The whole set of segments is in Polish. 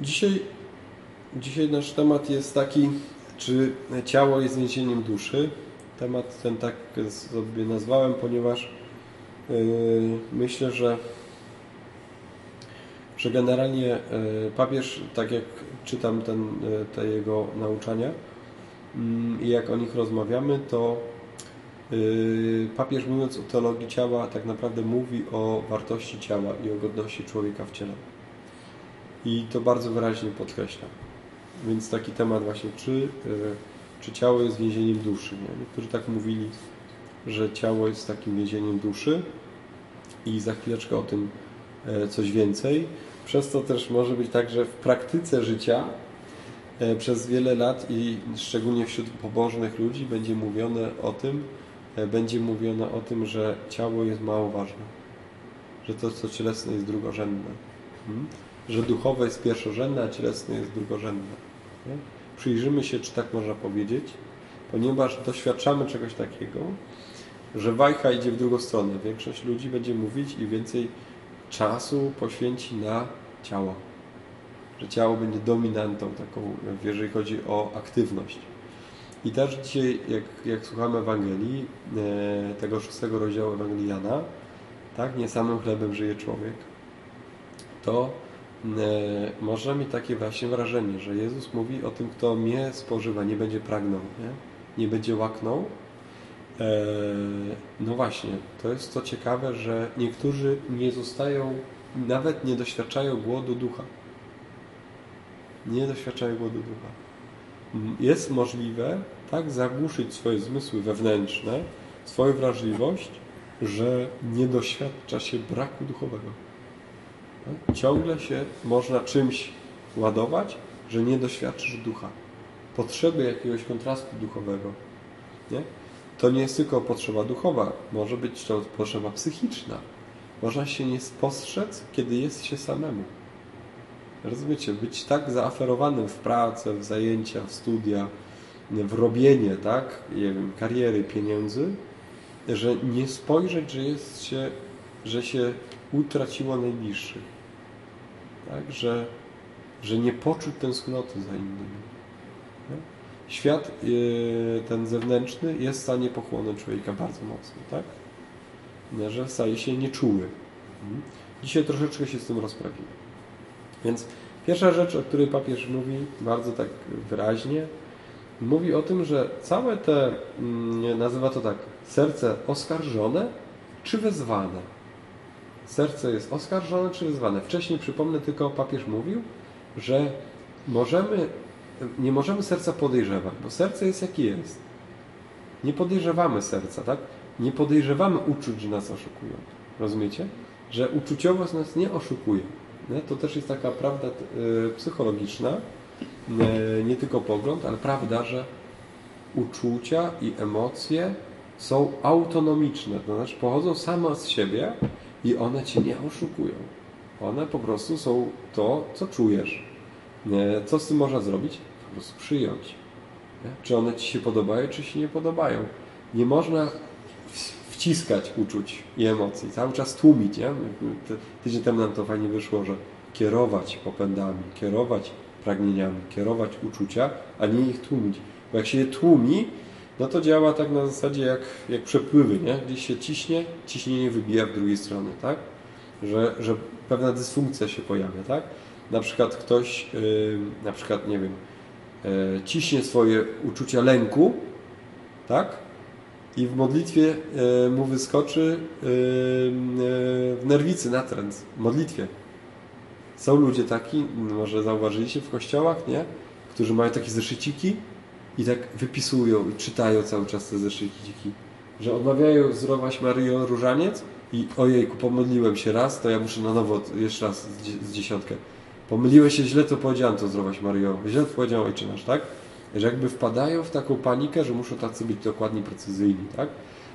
dzisiaj, dzisiaj nasz temat jest taki, czy ciało jest więzieniem duszy. Temat ten tak sobie nazwałem, ponieważ yy, myślę, że że generalnie yy, papież, tak jak czytam ten, yy, te jego nauczania mm, i jak o nich rozmawiamy, to papież mówiąc o teologii ciała tak naprawdę mówi o wartości ciała i o godności człowieka w ciele. I to bardzo wyraźnie podkreśla. Więc taki temat właśnie, czy, yy, czy ciało jest więzieniem duszy. Nie? Niektórzy tak mówili, że ciało jest takim więzieniem duszy i za chwileczkę o tym yy, coś więcej. Przez to też może być tak, że w praktyce życia yy, przez wiele lat i szczególnie wśród pobożnych ludzi będzie mówione o tym, będzie mówione o tym, że ciało jest mało ważne, że to, co cielesne jest drugorzędne, hmm? Że duchowe jest pierwszorzędne, a cielesne jest drugorzędne. Nie? Przyjrzymy się, czy tak można powiedzieć, ponieważ doświadczamy czegoś takiego, że wajcha idzie w drugą stronę. Większość ludzi będzie mówić i więcej czasu poświęci na ciało. Że ciało będzie dominantą taką, jeżeli chodzi o aktywność. I też dzisiaj, jak, jak słuchamy Ewangelii, e, tego szóstego rozdziału Ewangelii Jana, tak, nie samym chlebem żyje człowiek, to można mieć takie właśnie wrażenie, że Jezus mówi o tym, kto mnie spożywa, nie będzie pragnął, nie, nie będzie łaknął. E, no właśnie, to jest to ciekawe, że niektórzy nie zostają, nawet nie doświadczają głodu ducha. Nie doświadczają głodu ducha jest możliwe tak zagłuszyć swoje zmysły wewnętrzne, swoją wrażliwość, że nie doświadcza się braku duchowego. Ciągle się można czymś ładować, że nie doświadczysz ducha. Potrzeby jakiegoś kontrastu duchowego. Nie? To nie jest tylko potrzeba duchowa, może być to potrzeba psychiczna. Można się nie spostrzec, kiedy jest się samemu. Rozumiecie? Być tak zaaferowanym w pracę, w zajęcia, w studia, w robienie, tak? Nie wiem, kariery, pieniędzy, że nie spojrzeć, że jest się, że się utraciło najbliższych. Tak? Że, że nie poczuć tęsknoty za innymi. Tak? Świat yy, ten zewnętrzny jest w stanie pochłonąć człowieka bardzo mocno, tak? Że staje się nieczuły. Mhm. Dzisiaj troszeczkę się z tym rozprawimy. Więc pierwsza rzecz, o której papież mówi bardzo tak wyraźnie, mówi o tym, że całe te, mm, nazywa to tak, serce oskarżone czy wezwane. Serce jest oskarżone czy wezwane. Wcześniej, przypomnę tylko, papież mówił, że możemy, nie możemy serca podejrzewać, bo serce jest jakie jest. Nie podejrzewamy serca, tak? Nie podejrzewamy uczuć, że nas oszukują. Rozumiecie? Że uczuciowość nas nie oszukuje. To też jest taka prawda e, psychologiczna, e, nie tylko pogląd, ale prawda, że uczucia i emocje są autonomiczne, to znaczy pochodzą same z siebie i one cię nie oszukują. One po prostu są to, co czujesz. Co z tym można zrobić? Po prostu przyjąć. Czy one ci się podobają, czy się nie podobają. Nie można wciskać uczuć i emocji, cały czas tłumić. Nie? Tydzień temu nam to fajnie wyszło, że kierować popędami, kierować pragnieniami, kierować uczucia, a nie ich tłumić. Bo jak się je tłumi, no to działa tak na zasadzie jak, jak przepływy, nie? Gdzieś się ciśnie, ciśnienie wybija w drugiej stronie, tak? Że, że pewna dysfunkcja się pojawia, tak? Na przykład ktoś, yy, na przykład, nie wiem, yy, ciśnie swoje uczucia lęku, tak? i w modlitwie e, mu wyskoczy e, e, w nerwicy natręt, w modlitwie. Są ludzie taki, może zauważyliście w kościołach, nie? Którzy mają takie zeszyciki i tak wypisują i czytają cały czas te zeszyciki. Że odmawiają zdrowaś Maryjo różaniec i ojejku, pomyliłem się raz, to ja muszę na nowo jeszcze raz z dziesiątkę. Pomyliłeś się źle, to powiedziałem to zdrowaś Maryjo. Źle powiedziałem ojcze nasz, tak? że jakby wpadają w taką panikę, że muszą tacy być dokładnie precyzyjni, tak?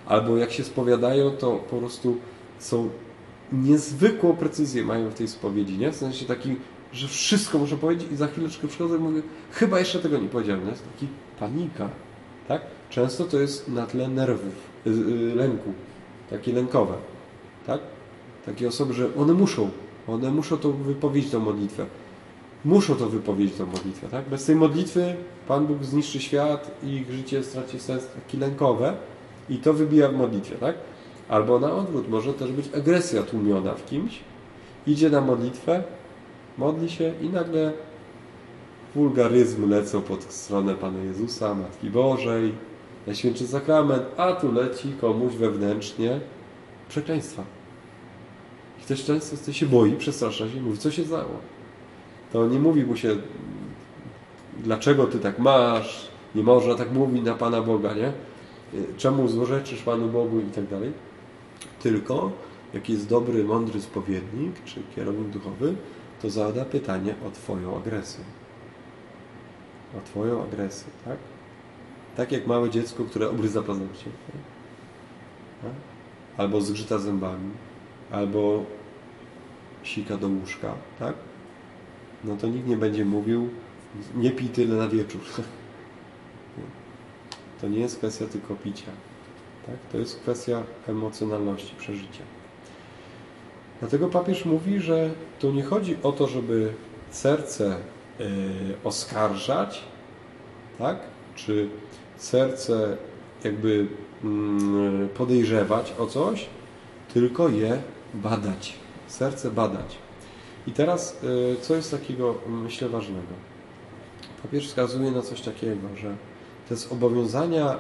Albo jak się spowiadają, to po prostu są niezwykłą precyzję mają w tej spowiedzi, nie? W sensie taki, że wszystko muszę powiedzieć i za chwileczkę przychodzę i mówię, chyba jeszcze tego nie powiedziałem, nie? Jest taki panika, tak? Często to jest na tle nerwów, yy, lęku, takie lękowe, tak? Takie osoby, że one muszą, one muszą to wypowiedzieć tą modlitwę. muszą to wypowiedzieć tą modlitwę. Tak? Bez tej modlitwy Pan Bóg zniszczy świat i ich życie straci sens taki lękowe i to wybija w modlitwie. Tak? Albo na odwrót, może też być agresja tłumiona w kimś, idzie na modlitwę, modli się i nagle wulgaryzmy lecą pod stronę Pana Jezusa, Matki Bożej, Najświętszy Sakrament, a tu leci komuś wewnętrznie przekleństwa. I ktoś często się boi, przestrasza się mówi, co się stało. To nie mówi mu się, dlaczego ty tak masz, nie można tak mówić na Pana Boga, nie? Czemu złorzeczysz Panu Bogu i tak dalej. Tylko, jak jest dobry, mądry spowiednik, czy kierownik duchowy, to zada pytanie o Twoją agresję. O Twoją agresję, tak? Tak jak małe dziecko, które obryza paznokcie. Tak? Albo zgrzyta zębami, albo sika do łóżka, tak? No to nikt nie będzie mówił, nie pij tyle na wieczór. To nie jest kwestia tylko picia. Tak? To jest kwestia emocjonalności, przeżycia. Dlatego papież mówi, że tu nie chodzi o to, żeby serce oskarżać, tak? czy serce jakby yy, podejrzewać o coś, tylko je badać. Serce badać. I teraz, yy, co jest takiego, myślę, ważnego? Papież wskazuje na coś takiego, że te zobowiązania,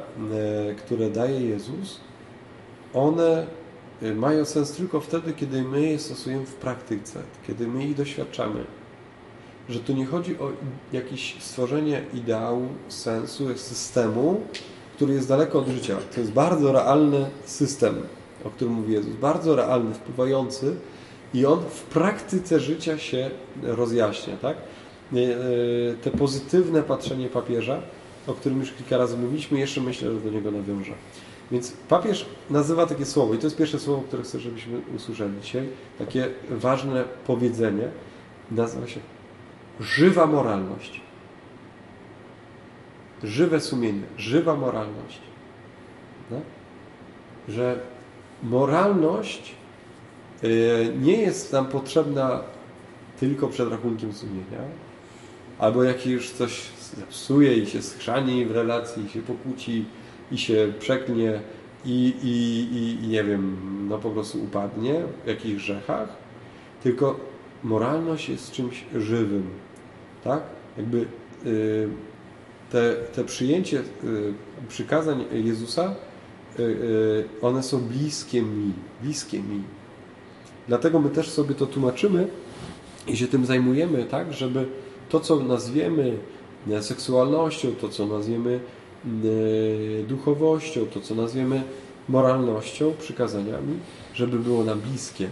które daje Jezus, one Y, mają sens tylko wtedy, kiedy my je stosujemy w praktyce, kiedy my ich doświadczamy. Że tu nie chodzi o jakieś stworzenie ideału, sensu, systemu, który jest daleko od życia. To jest bardzo realny system, o którym mówi Jezus. Bardzo realny, wpływający i on w praktyce życia się rozjaśnia. Tak? Y, te pozytywne patrzenie papieża, o którym już kilka razy mówiliśmy, jeszcze myślę, że do niego nawiążę. Więc papież nazywa takie słowo, i to jest pierwsze słowo, które chcę, żebyśmy usłyszeli dzisiaj, takie ważne powiedzenie, nazywa się żywa moralność. Żywe sumienie, żywa moralność. No? Że moralność y, nie jest nam potrzebna tylko przed rachunkiem sumienia, albo jak już coś zepsuje i się schrzani w relacji, i się pokłóci, i się przeknie i, i, i, nie wiem, no po prostu upadnie w jakichś grzechach, tylko moralność jest czymś żywym, tak? Jakby y, te, te przyjęcie y, przykazań Jezusa, y, one są bliskie mi, bliskie mi. Dlatego my też sobie to tłumaczymy i się tym zajmujemy, tak, żeby to, co nazwiemy seksualnością, to, co nazwiemy duchowością, to co nazwiemy moralnością, przykazaniami, żeby było nam bliskie.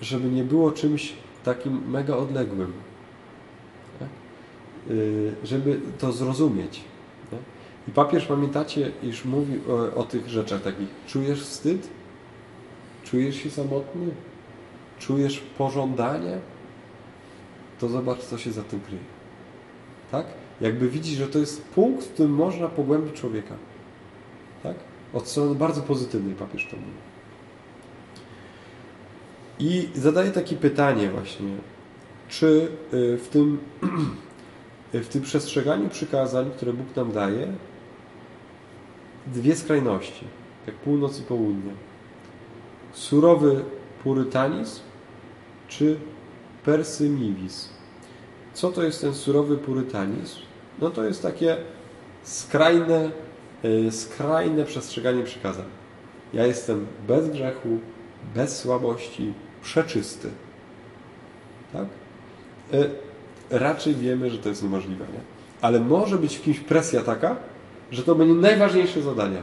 Żeby nie było czymś takim mega odległym. Tak? Żeby to zrozumieć. Tak? I papież, pamiętacie, iż mówi o, o tych rzeczach takich. Czujesz wstyd? Czujesz się samotny? Czujesz pożądanie? To zobacz, co się za tym kryje. Tak? jakby widzi, że to jest punkt, w którym można pogłębić człowieka. Tak? Od strony bardzo pozytywnej papież to mówi. I zadaje takie pytanie właśnie, czy y, w tym, w tym przestrzeganiu przykazań, które Bóg nam daje, dwie skrajności, jak północ i południe. Surowy purytanizm czy persymiwizm. Co to jest ten surowy purytanizm? no to jest takie skrajne, y, skrajne przestrzeganie przykazań. Ja jestem bez grzechu, bez słabości, przeczysty. Tak? Y, raczej wiemy, że to jest niemożliwe. Nie? Ale może być w kimś presja taka, że to będzie najważniejsze zadanie.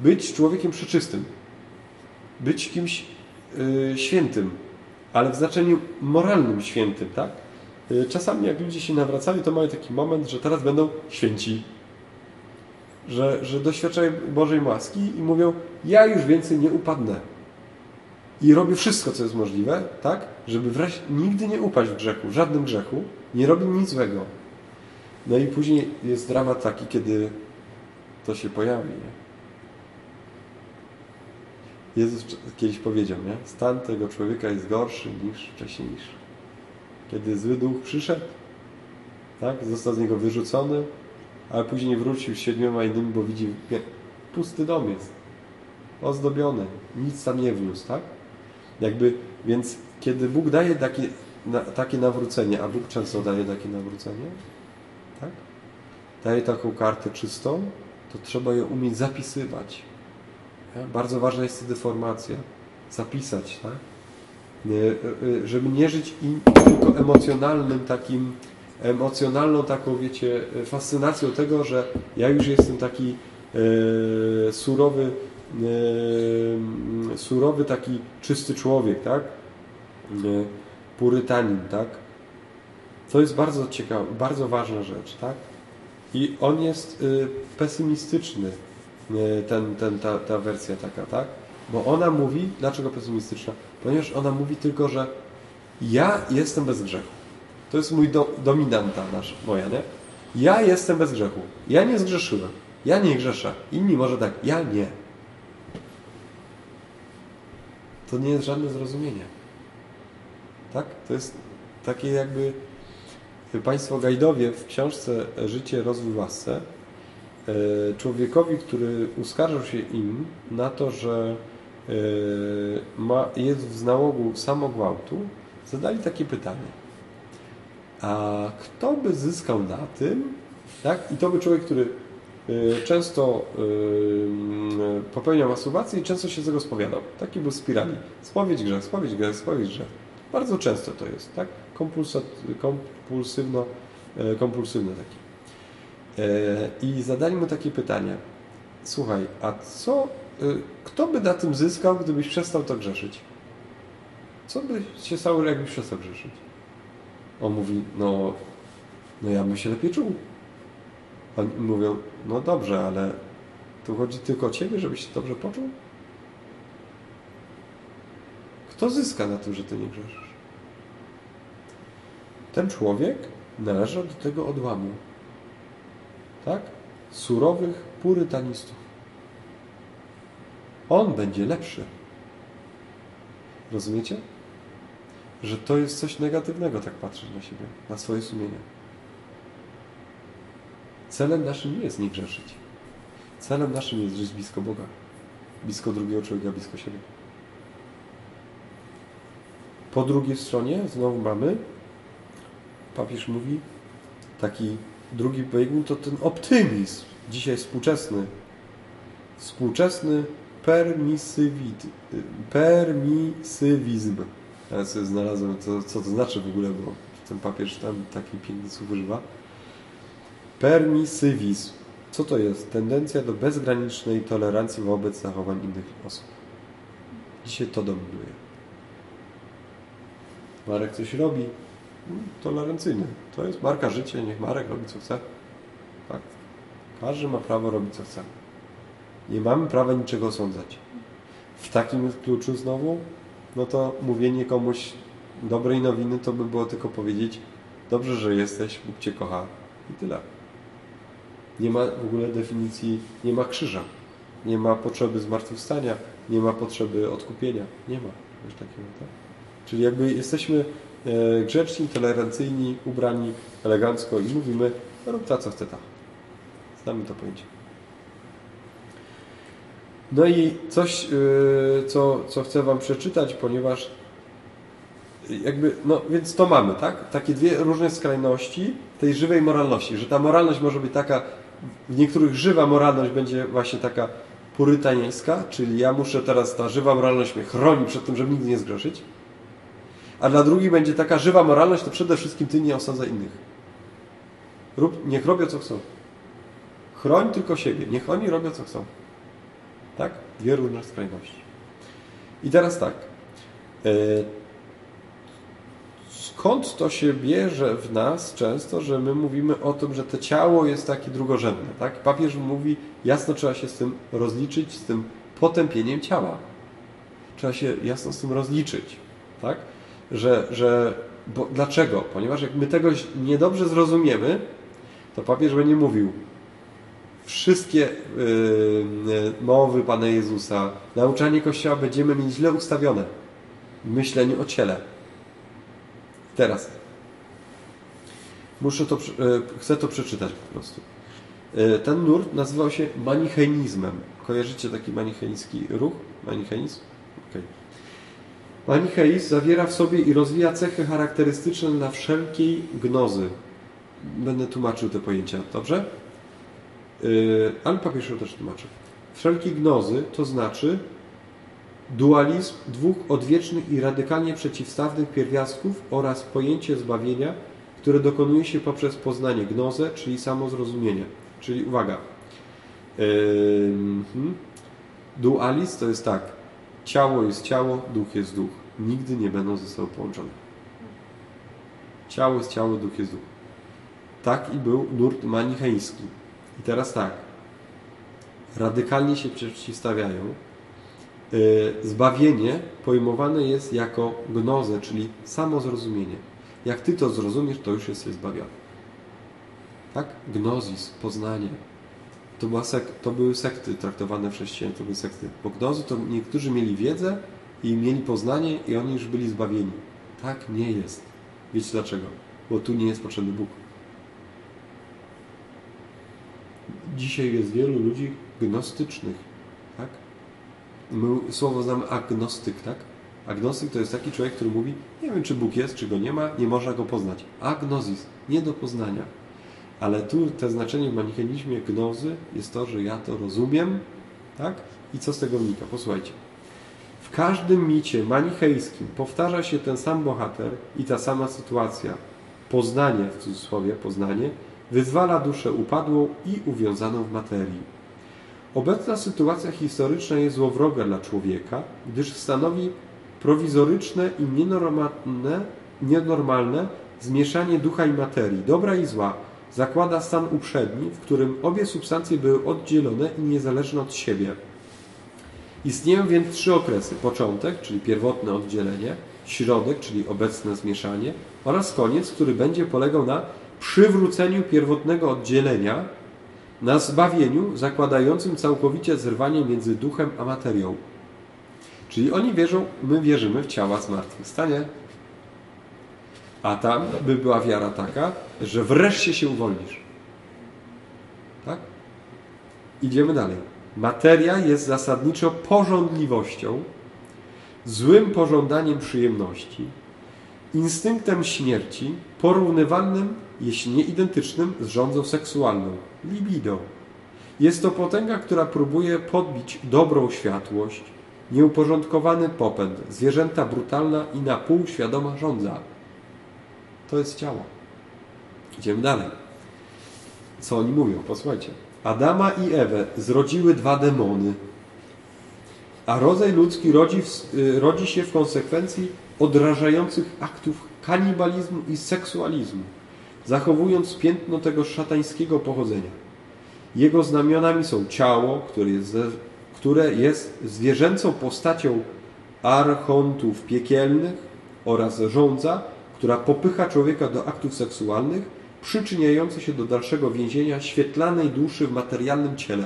Być człowiekiem przeczystym. Być kimś yy, świętym, ale w znaczeniu moralnym świętym, tak? Y, czasami jak ludzie się nawracali, to mają taki moment, że teraz będą święci. Że, że doświadczają Bożej łaski i mówią, ja już więcej nie upadnę. I robię wszystko, co jest możliwe, tak? Żeby nigdy nie upaść w grzechu, w żadnym grzechu. Nie robię nic złego. No i później jest dramat taki, kiedy to się pojawi. Nie? Jezus kiedyś powiedział, nie? Stan tego człowieka jest gorszy niż wcześniejszy. kiedy zły duch przyszedł, tak? został z niego wyrzucony, ale później wrócił z siedmioma innymi, bo widzi, pusty dom jest, ozdobiony, nic tam nie wniósł, tak? Jakby, więc kiedy Bóg daje takie, na, takie nawrócenie, a Bóg często daje takie nawrócenie, tak? Daje taką kartę czystą, to trzeba ją umieć zapisywać. Ja? Bardzo ważna jest deformacja. Zapisać, tak? Żeby nie żyć tylko emocjonalnym takim emocjonalną taką, wiecie, fascynacją tego, że ja już jestem taki e, surowy, e, surowy, taki czysty człowiek, tak? Purytanin, tak? To jest bardzo ciekawe, bardzo ważna rzecz, tak? I on jest e, pesymistyczny, ten, ten, ta, ta wersja taka, tak? Bo ona mówi, dlaczego pesymistyczna? Ponieważ ona mówi tylko, że ja jestem bez grzechu. To jest mój do, dominanta nasz, moja, nie? Ja jestem bez grzechu. Ja nie zgrzeszyłem. Ja nie grzeszę. Inni może tak, ja nie. To nie jest żadne zrozumienie. Tak? To jest takie jakby Państwo Gajdowie w książce Życie, rozwój, łasce e, człowiekowi, który uskarżył się im na to, że e, ma, jest w nałogu samogwałtu, zadali takie pytanie. A kto by zyskał na tym, tak? I to by człowiek, który często y, popełniał masturbację i często się z tego spowiadał. Taki był spirali. Spowiedź grzech, spowiedź grzech, spowiedź grzech. Bardzo często to jest, tak? kompulsywno, e, kompulsywny taki. E, I zadali mu takie pytanie. Słuchaj, a co, y, kto by na tym zyskał, gdybyś przestał to grzeszyć? Co by się stało, jakbyś przestał grzeszyć? On mówi, no, no ja bym się lepiej czuł. Oni mówią, no dobrze, ale tu chodzi tylko o Ciebie, żebyś się dobrze poczuł? Kto zyska na tym, że Ty nie grzeszysz? Ten człowiek należy do tego odłamu. Tak? Surowych purytanistów. On będzie lepszy. Rozumiecie? że to jest coś negatywnego, tak patrzeć na siebie, na swoje sumienie. Celem naszym nie jest nie grzeszyć. Celem naszym jest żyć blisko Boga, blisko drugiego człowieka, blisko siebie. Po drugiej stronie znowu mamy, papież mówi, taki drugi biegun to ten optymizm, dzisiaj współczesny, współczesny permisywizm. Ja sobie znalazłem, co, co to znaczy w ogóle, bo ten papież tam taki piękny słów używa. Permisywizm. Co to jest? Tendencja do bezgranicznej tolerancji wobec zachowań innych osób. Dzisiaj to dominuje. Marek coś robi, mm, tolerancyjny. To jest marka życia, niech Marek robi co chce. Tak. Każdy ma prawo robić co chce. Nie mamy prawa niczego osądzać. W takim kluczu znowu no to mówienie komuś dobrej nowiny to by było tylko powiedzieć dobrze, że jesteś, Bóg Cię kocha i tyle. Nie ma w ogóle definicji, nie ma krzyża, nie ma potrzeby zmartwychwstania, nie ma potrzeby odkupienia. Nie ma czegoś takiego. Tak? Czyli jakby jesteśmy e, grzeczni, tolerancyjni, ubrani elegancko i mówimy, rób ta, co chce ta. Znamy to pojęcie. No i coś, y, co, co chcę Wam przeczytać, ponieważ jakby, no więc to mamy, tak? Takie dwie różne skrajności tej żywej moralności, że ta moralność może być taka, w niektórych żywa moralność będzie właśnie taka purytańska, czyli ja muszę teraz, ta żywa moralność mnie chroni przed tym, żeby nigdy nie zgrzeszyć, a dla drugich będzie taka żywa moralność, to przede wszystkim Ty nie osądzaj innych. Rób, niech robią co chcą. Chroń tylko siebie, niech oni robią co chcą. Tak? Dwie różne skrajności. I teraz tak. E, skąd to się bierze w nas często, że my mówimy o tym, że to ciało jest takie drugorzędne? Tak? Papież mówi, jasno trzeba się z tym rozliczyć, z tym potępieniem ciała. Trzeba się jasno z tym rozliczyć. Tak? Że, że bo, dlaczego? Ponieważ jak my tego niedobrze zrozumiemy, to papież będzie mówił, wszystkie yy, mowy Pana Jezusa, nauczanie Kościoła będziemy mieć źle ustawione w myśleniu o ciele. Teraz, Muszę to, chcę to przeczytać po prostu. Ten nurt nazywał się manicheizmem. Kojarzycie taki manicheński ruch? Manicheizm? Okay. Manicheizm zawiera w sobie i rozwija cechy charakterystyczne dla wszelkiej gnozy. Będę tłumaczył te pojęcia, dobrze? Yy, ale papież też tłumaczy. Wszelkiej gnozy to znaczy dualizm dwóch odwiecznych i radykalnie przeciwstawnych pierwiastków oraz pojęcie zbawienia, które dokonuje się poprzez poznanie gnozę, czyli samozrozumienie. Czyli uwaga. Yy, dualizm to jest tak. Ciało jest ciało, duch jest duch. Nigdy nie będą ze sobą połączone. Ciało jest ciało, duch jest duch. Tak i był nurt manicheński. I teraz tak. Radykalnie się przeciwstawiają. Yy, zbawienie pojmowane jest jako gnozę, czyli samo zrozumienie. Jak ty to zrozumiesz, to już jesteś zbawiony. Tak? Gnozis, poznanie. To, była sek to były sekty traktowane w chrześcijaństwie, to były sekty. Bo gnozy to niektórzy mieli wiedzę i mieli poznanie i oni już byli zbawieni. Tak nie jest. Wiecie dlaczego? Bo tu nie jest potrzebny Bóg. Dzisiaj jest wielu ludzi gnostycznych. My słowo znamy agnostyk, tak? Agnostyk to jest taki człowiek, który mówi, nie wiem czy Bóg jest, czy go nie ma, nie można go poznać. Agnozis, nie do poznania. Ale tu te znaczenie w manicheizmie gnozy jest to, że ja to rozumiem, tak? I co z tego wynika? Posłuchajcie. W każdym micie manichejskim powtarza się ten sam bohater i ta sama sytuacja. Poznanie, w cudzysłowie poznanie, wyzwala duszę upadłą i uwiązaną w materii. Obecna sytuacja historyczna jest złowroga dla człowieka, gdyż stanowi prowizoryczne i nienormalne, nienormalne zmieszanie ducha i materii, dobra i zła, zakłada stan uprzedni, w którym obie substancje były oddzielone i niezależne od siebie. Istnieją więc trzy okresy. Początek, czyli pierwotne oddzielenie, środek, czyli obecne zmieszanie oraz koniec, który będzie polegał na przywróceniu pierwotnego oddzielenia, na zbawieniu zakładającym całkowicie zerwanie między duchem a materią. Czyli oni wierzą, my wierzymy w ciała zmartwychwstanie. A tam by była wiara taka, że wreszcie się uwolnisz. Tak? Idziemy dalej. Materia jest zasadniczo porządliwością, złym pożądaniem przyjemności, instynktem śmierci, porównywalnym, jeśli nie identycznym, z rządzą seksualną, libido. Jest to potęga, która próbuje podbić dobrą światłość, nieuporządkowany popęd, zwierzęta brutalna i na pół świadoma rządza. To jest ciało. Idziemy dalej. Co oni mówią? Posłuchajcie. Adama i Ewę zrodziły dwa demony, a rodzaj ludzki rodzi, w, y, rodzi się w konsekwencji odrażających aktów kanibalizmu i seksualizmu, zachowując piętno tego szatańskiego pochodzenia. Jego znamionami są ciało, które jest, które jest zwierzęcą postacią archontów piekielnych oraz rządza, która popycha człowieka do aktów seksualnych, przyczyniający się do dalszego więzienia świetlanej duszy w materialnym ciele.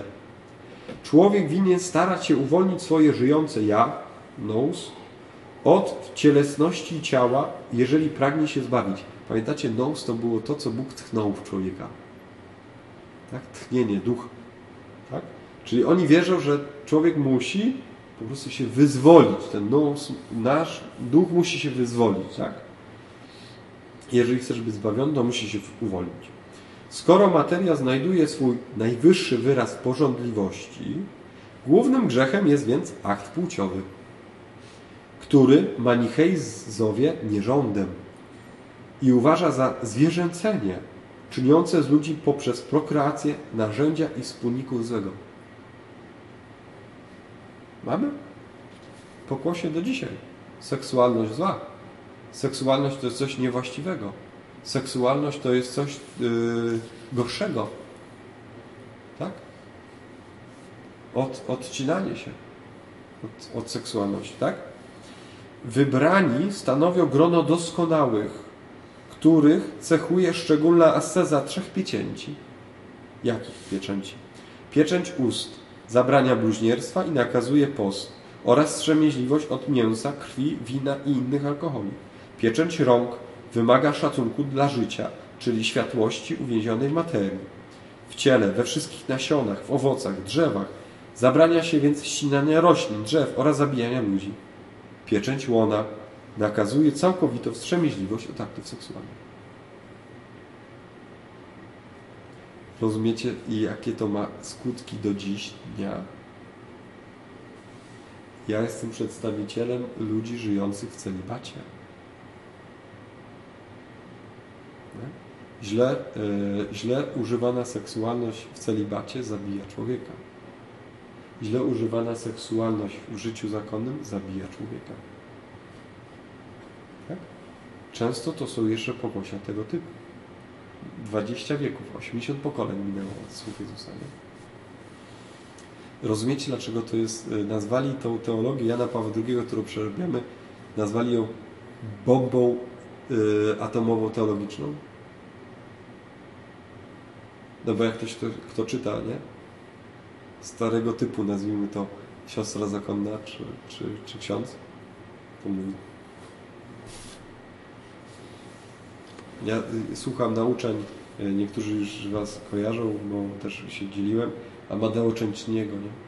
Człowiek winien starać się uwolnić swoje żyjące ja, nous, od cielesności ciała, jeżeli pragnie się zbawić. Pamiętacie, nous to było to, co Bóg tchnął w człowieka. Tak? Tchnienie, duch. Tak? Czyli oni wierzą, że człowiek musi po prostu się wyzwolić. Ten nous, nasz duch musi się wyzwolić. Tak? jeżeli chcesz być zbawiony, to musi się uwolnić. Skoro materia znajduje swój najwyższy wyraz porządliwości, głównym grzechem jest więc akt płciowy, który manicheizowie nierządem i uważa za zwierzęcenie, czyniące z ludzi poprzez prokreację narzędzia i wspólników złego. Mamy? Pokłosie do dzisiaj. Seksualność zła Seksualność to jest coś niewłaściwego. Seksualność to jest coś yy, gorszego. Tak? Od, odcinanie się od, od seksualności, tak? Wybrani stanowią grono doskonałych, których cechuje szczególna asceza trzech pieczęci. Jakich pieczęci? Pieczęć ust zabrania bluźnierstwa i nakazuje post oraz wstrzemięźliwość od mięsa, krwi, wina i innych alkoholi. Pieczęć rąk wymaga szacunku dla życia, czyli światłości uwięzionej materii, w ciele, we wszystkich nasionach, w owocach, drzewach. Zabrania się więc ścinania roślin, drzew oraz zabijania ludzi. Pieczęć łona nakazuje całkowitą wstrzemięźliwość od aktów seksualnych. Rozumiecie, jakie to ma skutki do dziś dnia? Ja jestem przedstawicielem ludzi żyjących w celibacie. Źle, yy, źle używana seksualność w celibacie zabija człowieka. Źle używana seksualność w życiu zakonnym zabija człowieka. Często to są jeszcze pokłosia tego typu. 20 wieków, 80 pokoleń minęło od słów Jezusa. Nie? Rozumiecie, dlaczego to jest, y, nazwali tą teologię Jana Pawła II, którą przerabiamy, nazwali ją bombą y, atomową teologiczną? No bo jak ktoś, kto, kto czyta, nie? Starego typu, nazwijmy to siostra zakonna czy, czy, czy ksiądz, to mówi. Ja y, słucham nauczeń, y, niektórzy już Was kojarzą, bo też się dzieliłem, Amadeo Częczniego, nie?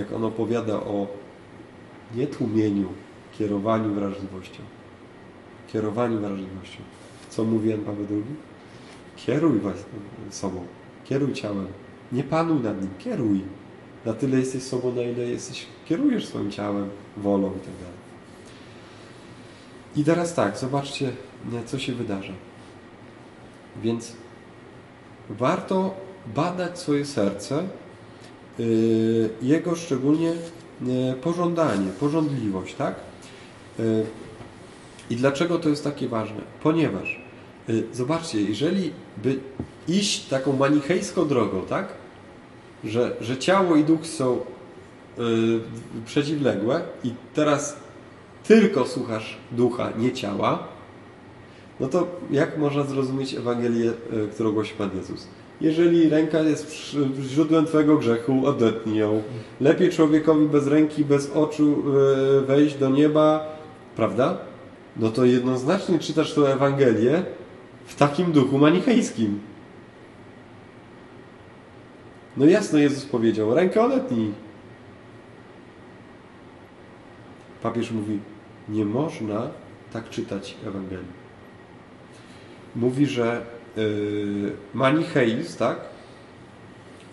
Jak on opowiada o nietłumieniu, kierowaniu wrażliwością. Kierowaniu wrażliwością. Co mówi Jan Paweł II? Kieruj sobą, kieruj ciałem. Nie panuj nad nim, kieruj. Na tyle jesteś sobą, na ile jesteś, kierujesz swoim ciałem, wolą i tak dalej. I teraz tak, zobaczcie, co się wydarza. Więc warto badać swoje serce, yy, jego szczególnie yy, pożądanie, pożądliwość, tak? Yy, I dlaczego to jest takie ważne? Ponieważ, zobaczcie, jeżeli by iść taką manichejską drogą, tak? Że, że ciało i duch są przeciwległe i teraz tylko słuchasz ducha, nie ciała, no to jak można zrozumieć Ewangelię, którą głosi Pan Jezus? Jeżeli ręka jest źródłem Twojego grzechu, odetnij ją. Lepiej człowiekowi bez ręki, bez oczu e, wejść do nieba, prawda? No to jednoznacznie czytasz tę Ewangelię w takim duchu manichejskim. No jasno Jezus powiedział, rękę odetnij. Papież mówi, nie można tak czytać Ewangelii. Mówi, że yy, manicheizm, tak?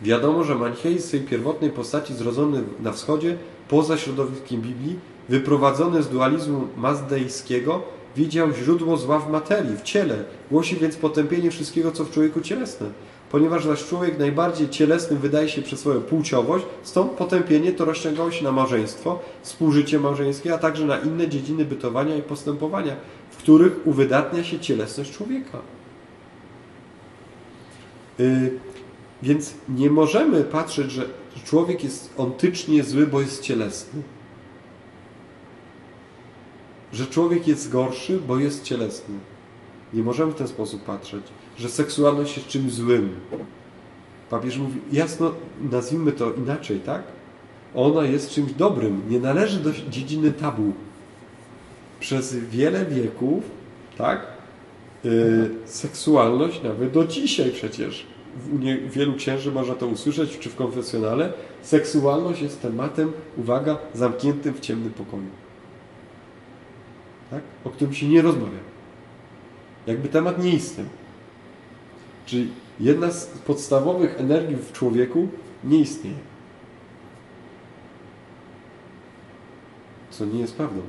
Wiadomo, że manicheizm w swojej pierwotnej postaci zrodzony na wschodzie, poza środowiskiem Biblii, wyprowadzony z dualizmu mazdejskiego, widział źródło zła w materii, w ciele. Głosi więc potępienie wszystkiego, co w człowieku cielesne. Ponieważ zaś człowiek najbardziej cielesnym wydaje się przez swoją płciowość, stąd potępienie to rozciągało się na małżeństwo, współżycie małżeńskie, a także na inne dziedziny bytowania i postępowania, których uwydatnia się cielesność człowieka. Yy, więc nie możemy patrzeć, że człowiek jest ontycznie zły, bo jest cielesny. Że człowiek jest gorszy, bo jest cielesny. Nie możemy w ten sposób patrzeć, że seksualność jest czymś złym. Papież mówi, jasno, nazwijmy to inaczej, tak? Ona jest czymś dobrym, nie należy do dziedziny tabu. Przez wiele wieków, tak? Yy, seksualność, nawet do dzisiaj przecież, u wielu księży można to usłyszeć, czy w konfesjonale, seksualność jest tematem, uwaga, zamkniętym w ciemnym pokoju. Tak? O którym się nie rozmawia. Jakby temat nie istniał. Czyli jedna z podstawowych energii w człowieku nie istnieje. Co nie jest prawdą.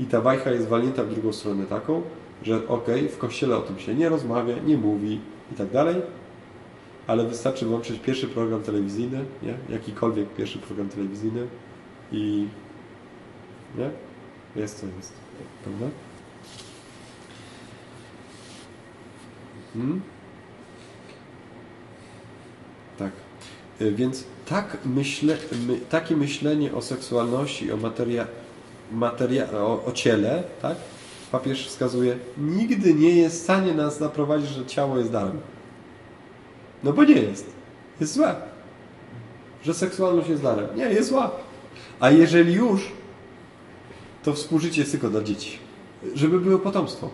I ta bajka jest walnięta w drugą stronę taką, że ok, w kościele o tym się nie rozmawia, nie mówi i tak dalej, ale wystarczy włączyć pierwszy program telewizyjny, nie? jakikolwiek pierwszy program telewizyjny i nie? jest co jest, prawda? Hmm? Tak. Y, więc tak myśle, my, takie myślenie o seksualności, o, materia, materia, o, o ciele, tak? papież wskazuje, nigdy nie jest w stanie nas naprowadzić, że ciało jest darem. No bo nie jest. Jest złe. Że seksualność jest darem. Nie, jest zła. A jeżeli już, to współżycie jest tylko dla dzieci. Żeby było potomstwo.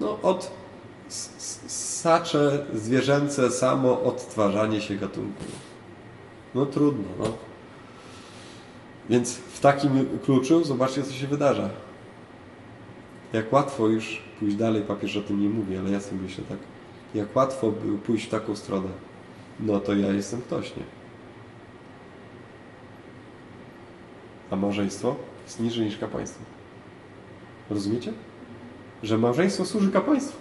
no, od sacze zwierzęce samo odtwarzanie się gatunku. No trudno, no. Więc w takim kluczu zobaczcie, co się wydarza. Jak łatwo już pójść dalej, papież o tym nie mówi, ale ja sobie myślę tak. Jak łatwo było pójść w taką stronę, no to ja jestem ktoś, nie? A małżeństwo jest niżej niż kapłaństwo. Rozumiecie? Że małżeństwo służy kapłaństwu.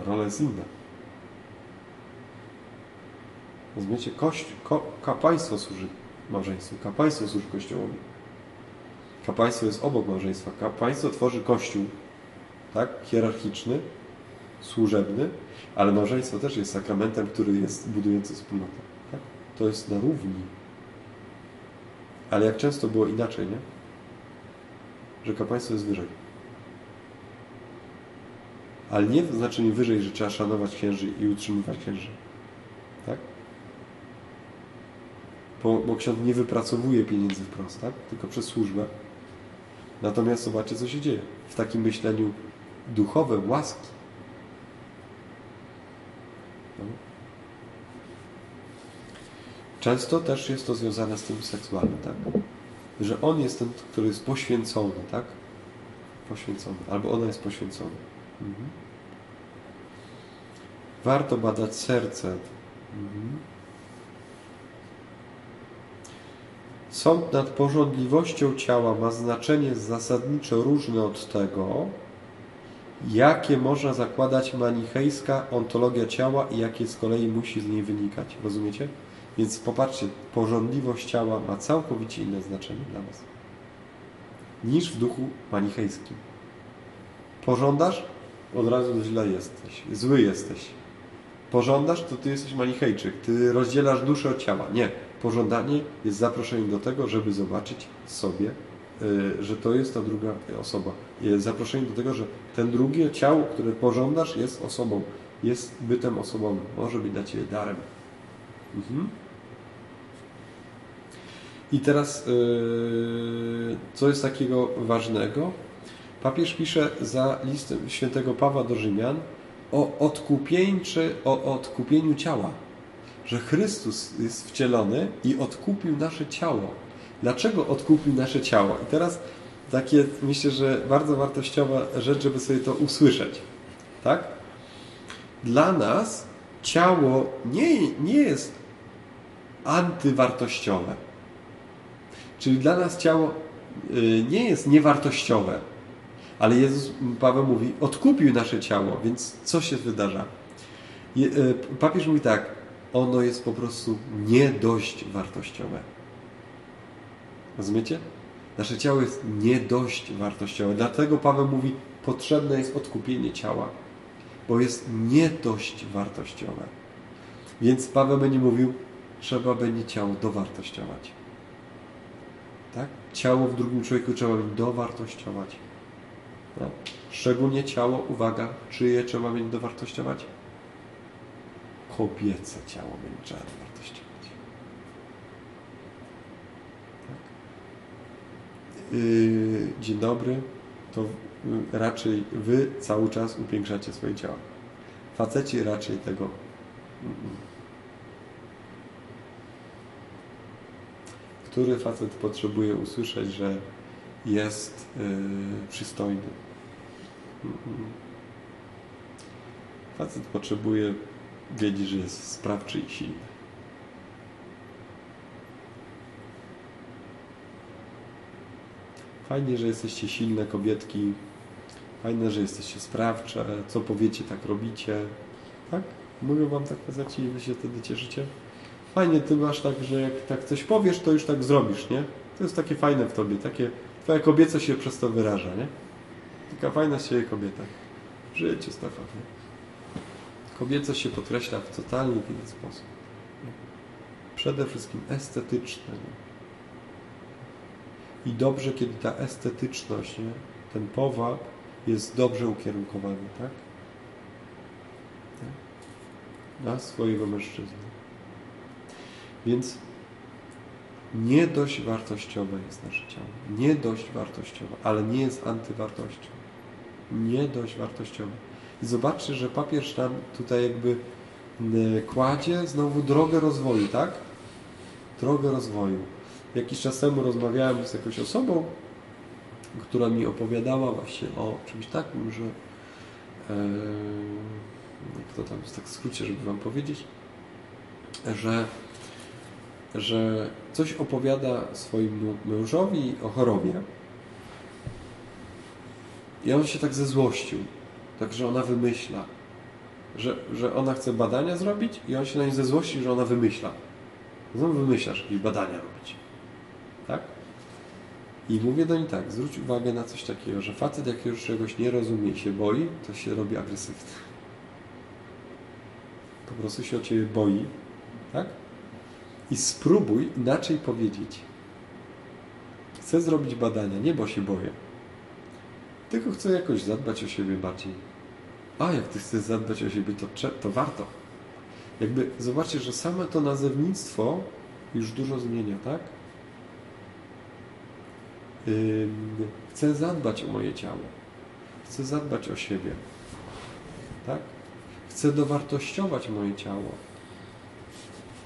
A rola jest inna. Rozumiecie? Kościół, ko, kapłaństwo służy małżeństwu. Kapłaństwo służy Kościołowi. Kapłaństwo jest obok małżeństwa. Kapłaństwo tworzy Kościół, tak? Hierarchiczny, służebny, ale małżeństwo też jest sakramentem, który jest budujący wspólnotę. Tak? To jest na równi. Ale jak często było inaczej, nie? Że kapłaństwo jest wyżej. Ale nie w znaczeniu wyżej, że trzeba szanować księży i utrzymywać księży. Tak? Bo, bo ksiądz nie wypracowuje pieniędzy wprost, tak? Tylko przez służbę. Natomiast zobaczcie, co się dzieje. W takim myśleniu duchowym, łaski. No. Często też jest to związane z tym seksualnym, tak? Że on jest ten, który jest poświęcony, tak? Poświęcony. Albo ona jest poświęcona. Mhm. Warto badać serce. Mhm. Sąd nad porządliwością ciała ma znaczenie zasadniczo różne od tego, jakie można zakładać manichejska ontologia ciała i jakie z kolei musi z niej wynikać. Rozumiecie? Więc popatrzcie, porządliwość ciała ma całkowicie inne znaczenie dla Was niż w duchu manichejskim. Pożądasz? Od razu źle jesteś, zły jesteś. Pożądasz, to ty jesteś manichejczyk, ty rozdzielasz duszę od ciała. Nie. Pożądanie jest zaproszeniem do tego, żeby zobaczyć sobie, y, że to jest ta druga osoba. Jest zaproszeniem do tego, że ten drugie ciało, które pożądasz, jest osobą, jest bytem osobowym. Może być dla Ciebie darem. Mhm. I teraz, yy, co jest takiego ważnego? Papież pisze za listem świętego Pawła do Rzymian o, odkupieńczy, o odkupieniu ciała. Że Chrystus jest wcielony i odkupił nasze ciało. Dlaczego odkupił nasze ciało? I teraz takie, myślę, że bardzo wartościowa rzecz, żeby sobie to usłyszeć. Tak? Dla nas ciało nie, nie jest antywartościowe. Czyli dla nas ciało y, nie jest niewartościowe. Ale Jezus, Paweł mówi, odkupił nasze ciało, więc co się wydarza? Y, papież mówi tak, ono jest po prostu nie dość wartościowe. Rozumiecie? Nasze ciało jest nie dość wartościowe. Dlatego Paweł mówi, potrzebne jest odkupienie ciała, bo jest nie dość wartościowe. Więc Paweł będzie mówił, trzeba będzie ciało dowartościować. Tak? Ciało w drugim człowieku trzeba będzie dowartościować. No. Szczególnie ciało, uwaga, czyje trzeba będzie dowartościować? Kobiece ciało będzie trzeba dowartościować. Tak? Yy, dzień dobry. To raczej wy cały czas upiększacie swoje ciało. Faceci raczej tego. Który facet potrzebuje usłyszeć, że jest yy, przystojny? Facet potrzebuje wiedzieć, że jest sprawczy i silny. Fajnie, że jesteście silne kobietki. Fajne, że jesteście sprawcze. Co powiecie, tak robicie. Tak? Mówią wam tak faceci i wy się wtedy cieszycie? Fajnie, ty masz tak, że jak tak coś powiesz, to już tak zrobisz, nie? To jest takie fajne w tobie. Takie, twoja kobieca się przez to wyraża, nie? Taka fajna z siebie kobieta. W życiu, Stefan. Nie? Kobiecość się podkreśla w totalnie inny sposób. Przede wszystkim estetyczne. Nie? I dobrze, kiedy ta estetyczność, nie? ten powab jest dobrze ukierunkowany, tak? tak? Na swojego mężczyznę. Więc Nie dość wartościowe jest nasze ciało. Nie dość wartościowe, ale nie jest antywartością. Nie dość wartościowe. I zobaczcie, że papież nam tutaj jakby kładzie znowu drogę rozwoju, tak? Drogę rozwoju. Jakiś czas temu rozmawiałem z jakąś osobą, która mi opowiadała właśnie o czymś takim, że e, jak to tam tak w skrócie, żeby Wam powiedzieć, że, że coś opowiada swoim mężowi o chorobie i on się tak zezłościł, także ona wymyśla, że, że ona chce badania zrobić i on się na nie zezłościł, że ona wymyśla. Znowu wymyślasz jakieś badania robić. Tak? I mówię do niej tak, zwróć uwagę na coś takiego, że facet jak już czegoś nie rozumie się boi, to się robi agresywny. Po prostu się o Ciebie boi, tak? I spróbuj inaczej powiedzieć. Chcę zrobić badania, nie bo się boję. Tylko chcę jakoś zadbać o siebie bardziej. A jak Ty chcesz zadbać o siebie, to, to warto. Jakby zobaczcie, że same to nazewnictwo już dużo zmienia, tak? Chcę zadbać o moje ciało. Chcę zadbać o siebie. Tak? Chcę dowartościować moje ciało.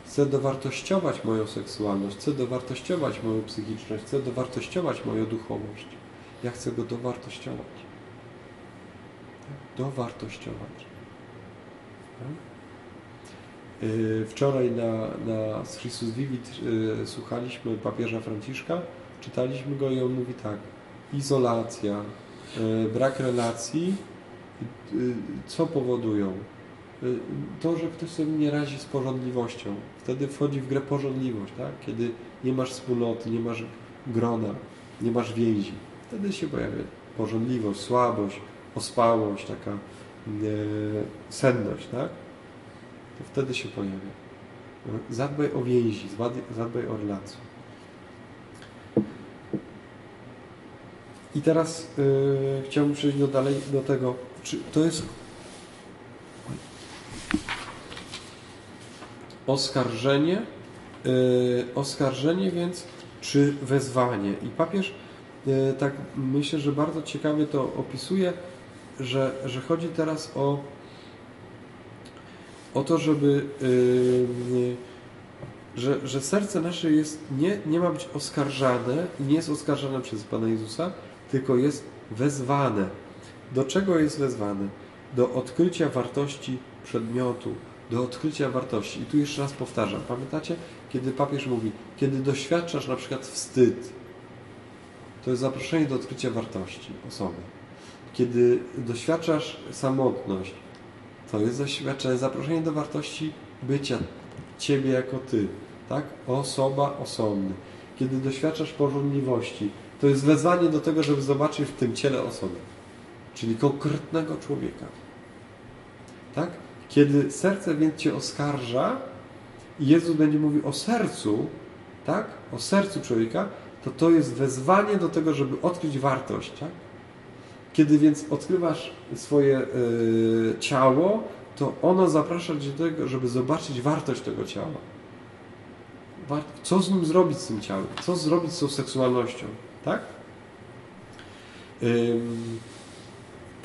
Chcę dowartościować moją seksualność. Chcę dowartościować moją psychiczność. Chcę dowartościować moją duchowość. Ja chcę go dowartościować. Dowartościować. Tak? Y, wczoraj na, na Christus Vivit y, słuchaliśmy papieża Franciszka czytaliśmy go i on mówi tak, izolacja, e, brak relacji, co powodują? To, że ktoś sobie nie razi z porządliwością. Wtedy wchodzi w grę porządliwość, tak? Kiedy nie masz wspólnoty, nie masz grona, nie masz więzi. Wtedy się pojawia porządliwość, słabość, ospałość, taka e, senność, tak? To wtedy się pojawia. Zadbaj o więzi, zadbaj o relacje. I teraz yy, chciałbym przejść do dalej do tego, czy to jest oskarżenie, yy, oskarżenie więc, czy wezwanie. I papież tak myślę, że bardzo ciekawie to opisuje, że, że chodzi teraz o, o to, żeby yy, że, że serce nasze jest, nie, nie ma być oskarżane i nie jest oskarżane przez Pana Jezusa, tylko jest wezwane. Do czego jest wezwane? Do odkrycia wartości przedmiotu, do odkrycia wartości. I tu jeszcze raz powtarzam. Pamiętacie, kiedy papież mówi, kiedy doświadczasz na przykład wstyd, to jest zaproszenie do odkrycia wartości osoby. Kiedy doświadczasz samotność, to jest doświadczenie, zaproszenie do wartości bycia Ciebie jako Ty. Tak? Osoba, osobny. Kiedy doświadczasz porządliwości, to jest wezwanie do tego, żeby zobaczyć w tym ciele osobę, czyli konkretnego człowieka. Tak? Kiedy serce więc Cię oskarża i Jezus będzie mówił o sercu, tak? O sercu człowieka, to to jest wezwanie do tego, żeby odkryć wartość, tak? Kiedy więc odkrywasz swoje y, ciało, to ono zaprasza Cię do tego, żeby zobaczyć wartość tego ciała. Co z nim zrobić z tym ciałem? Co zrobić z tą seksualnością? Tak?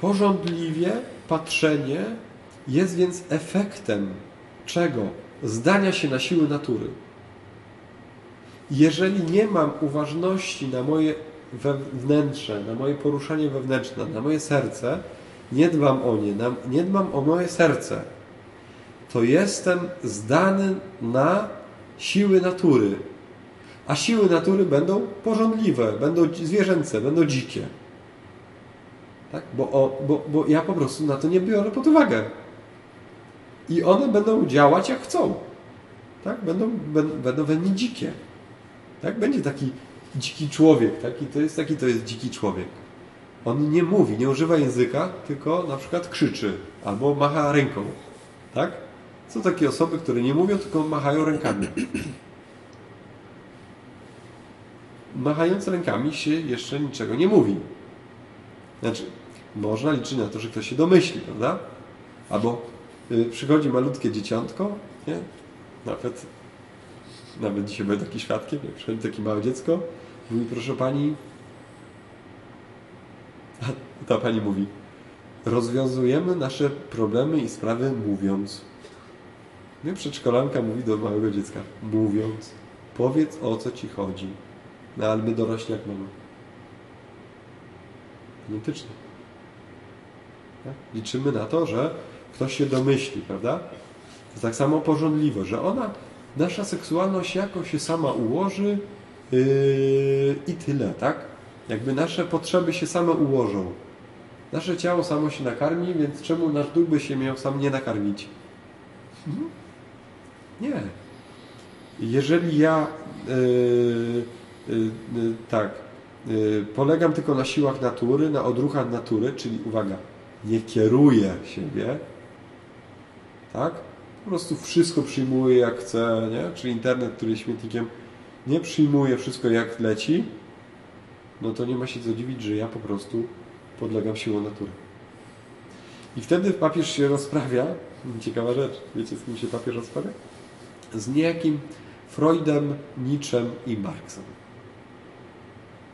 Porządliwie patrzenie jest więc efektem czego? Zdania się na siły natury. Jeżeli nie mam uważności na moje wewnętrzne, na moje poruszanie wewnętrzne, na moje serce, nie dbam o nie, nie dbam o moje serce, to jestem zdany na siły natury, a siły natury będą porządliwe, będą zwierzęce, będą dzikie. Tak? Bo, o, bo, bo ja po prostu na to nie biorę pod uwagę. I one będą działać jak chcą. Tak? Będą, będą we mnie dzikie. Tak? Będzie taki dziki człowiek. Taki, to jest taki to jest dziki człowiek. On nie mówi, nie używa języka, tylko na przykład krzyczy albo macha ręką. Tak? Są takie osoby, które nie mówią, tylko machają rękami machając rękami się jeszcze niczego nie mówi. Znaczy, można liczyć na to, że ktoś się domyśli, prawda? Albo y, przychodzi malutkie dzieciątko, nie? Nawet Nawet dzisiaj byłem taki świadkiem, jak przychodzi takie małe dziecko, mówi, proszę pani, a ta pani mówi, rozwiązujemy nasze problemy i sprawy mówiąc. Nie przedszkolanka mówi do małego dziecka, mówiąc, powiedz o co ci chodzi. No ale my dorośli jak mamy. Identycznie. Tak? Liczymy na to, że ktoś się domyśli, prawda? Tak samo porządliwość, że ona, nasza seksualność jakoś się sama ułoży yy, i tyle, tak? Jakby nasze potrzeby się same ułożą. Nasze ciało samo się nakarmi, więc czemu nasz duch by się miał sam nie nakarmić? Mhm. Nie. Jeżeli ja yy, yy, tak yy, polegam tylko na siłach natury, na odruchach natury, czyli uwaga, nie kieruję siebie, tak? Po prostu wszystko przyjmuję jak chcę, nie? Czyli internet, który jest śmietnikiem, nie przyjmuje wszystko jak leci, no to nie ma się co dziwić, że ja po prostu podlegam siłom natury. I wtedy papież się rozprawia, ciekawa rzecz, wiecie z kim się papież rozprawia? Z niejakim Freudem, Nietzschem i Marksem.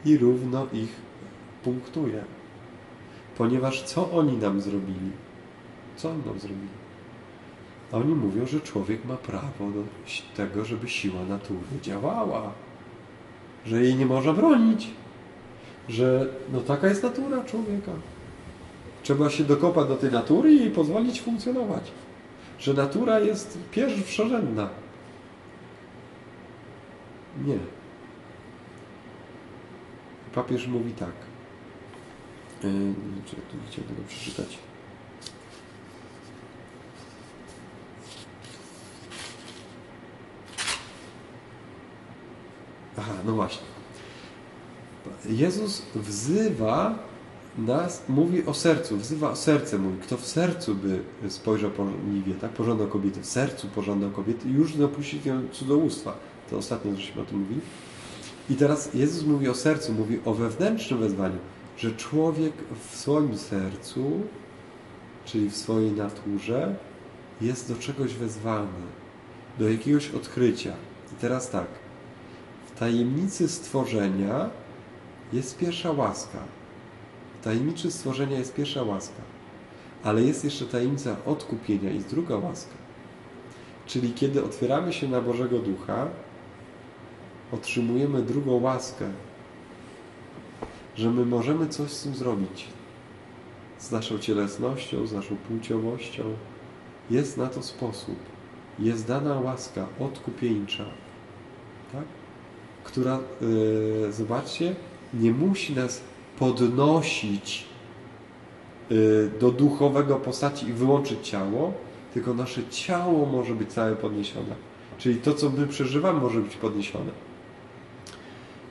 I równo ich punktuje. Ponieważ co oni nam zrobili? Co oni nam zrobili? Oni mówią, że człowiek ma prawo do tego, żeby siła natury działała. Że jej nie można bronić. Że no taka jest natura człowieka. Trzeba się dokopać do tej natury i jej pozwolić funkcjonować. Że natura jest pierwszorzędna. Nie. Papież mówi tak. Yy, czy tu chciałem tego przeczytać? Aha, no właśnie. Jezus wzywa nas, mówi o sercu, wzywa o serce, mówi, kto w sercu by spojrzał porządliwie, tak, pożądał kobiety, w sercu pożądał kobiety, już dopuści się cudzołóstwa. To ostatnio żeśmy o tym mówili. I teraz Jezus mówi o sercu, mówi o wewnętrznym wezwaniu, że człowiek w swoim sercu, czyli w swojej naturze, jest do czegoś wezwany, do jakiegoś odkrycia. I teraz tak, tajemnicy stworzenia jest pierwsza łaska. Tajemnicy stworzenia jest pierwsza łaska. Ale jest jeszcze tajemnica odkupienia i druga łaska. Czyli kiedy otwieramy się na Bożego Ducha, otrzymujemy drugą łaskę, że my możemy coś z tym zrobić. Z naszą cielesnością, z naszą płciowością. Jest na to sposób. Jest dana łaska odkupieńcza, tak? Która, yy, zobaczcie, nie musi nas podnosić yy, do duchowego postaci i wyłączyć ciało, tylko nasze ciało może być całe podniesione. Czyli to, co my przeżywamy, może być podniesione.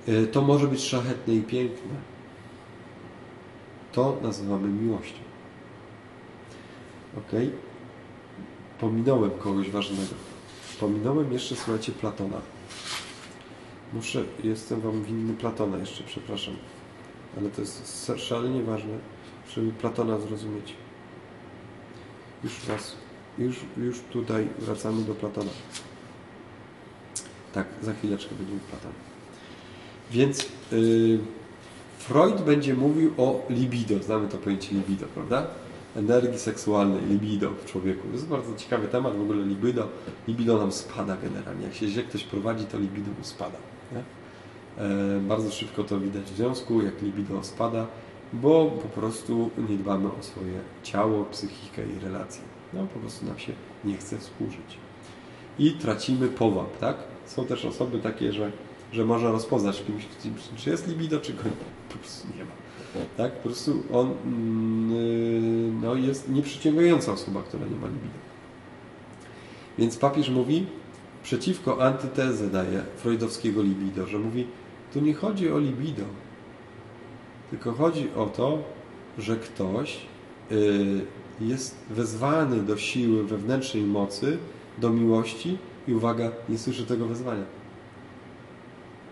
Yy, to może być szlachetne i piękne. To nazywamy miłością. Ok? Pominąłem kogoś ważnego. Pominąłem jeszcze, słuchajcie, Platona. Muszę, jestem Wam winny Platona jeszcze, przepraszam. Ale to jest szalenie ważne, żeby Platona zrozumieć. Już raz, już, już tutaj wracamy do Platona. Tak, za chwileczkę będziemy Platona. Więc yy, Freud będzie mówił o libido, znamy to pojęcie libido, prawda? Energii seksualnej, libido w człowieku. To jest bardzo ciekawy temat, w ogóle libido. Libido nam spada generalnie. Jak się źle ktoś prowadzi, to libido mu spada. Nie? E, bardzo szybko to widać w związku, jak libido spada, bo po prostu nie dbamy o swoje ciało, psychikę i relacje. No po prostu nam się nie chce współżyć. I tracimy powab, tak? Są też osoby takie, że, że można rozpoznać kimś, czy jest libido, czy go po prostu nie ma. Tak? Po prostu on mm, no, jest nieprzyciągająca osoba, która nie ma libido. Więc papież mówi, przeciwko antytezę daje freudowskiego libido, że mówi, tu nie chodzi o libido, tylko chodzi o to, że ktoś y, jest wezwany do siły wewnętrznej mocy, do miłości i uwaga, nie słyszy tego wezwania.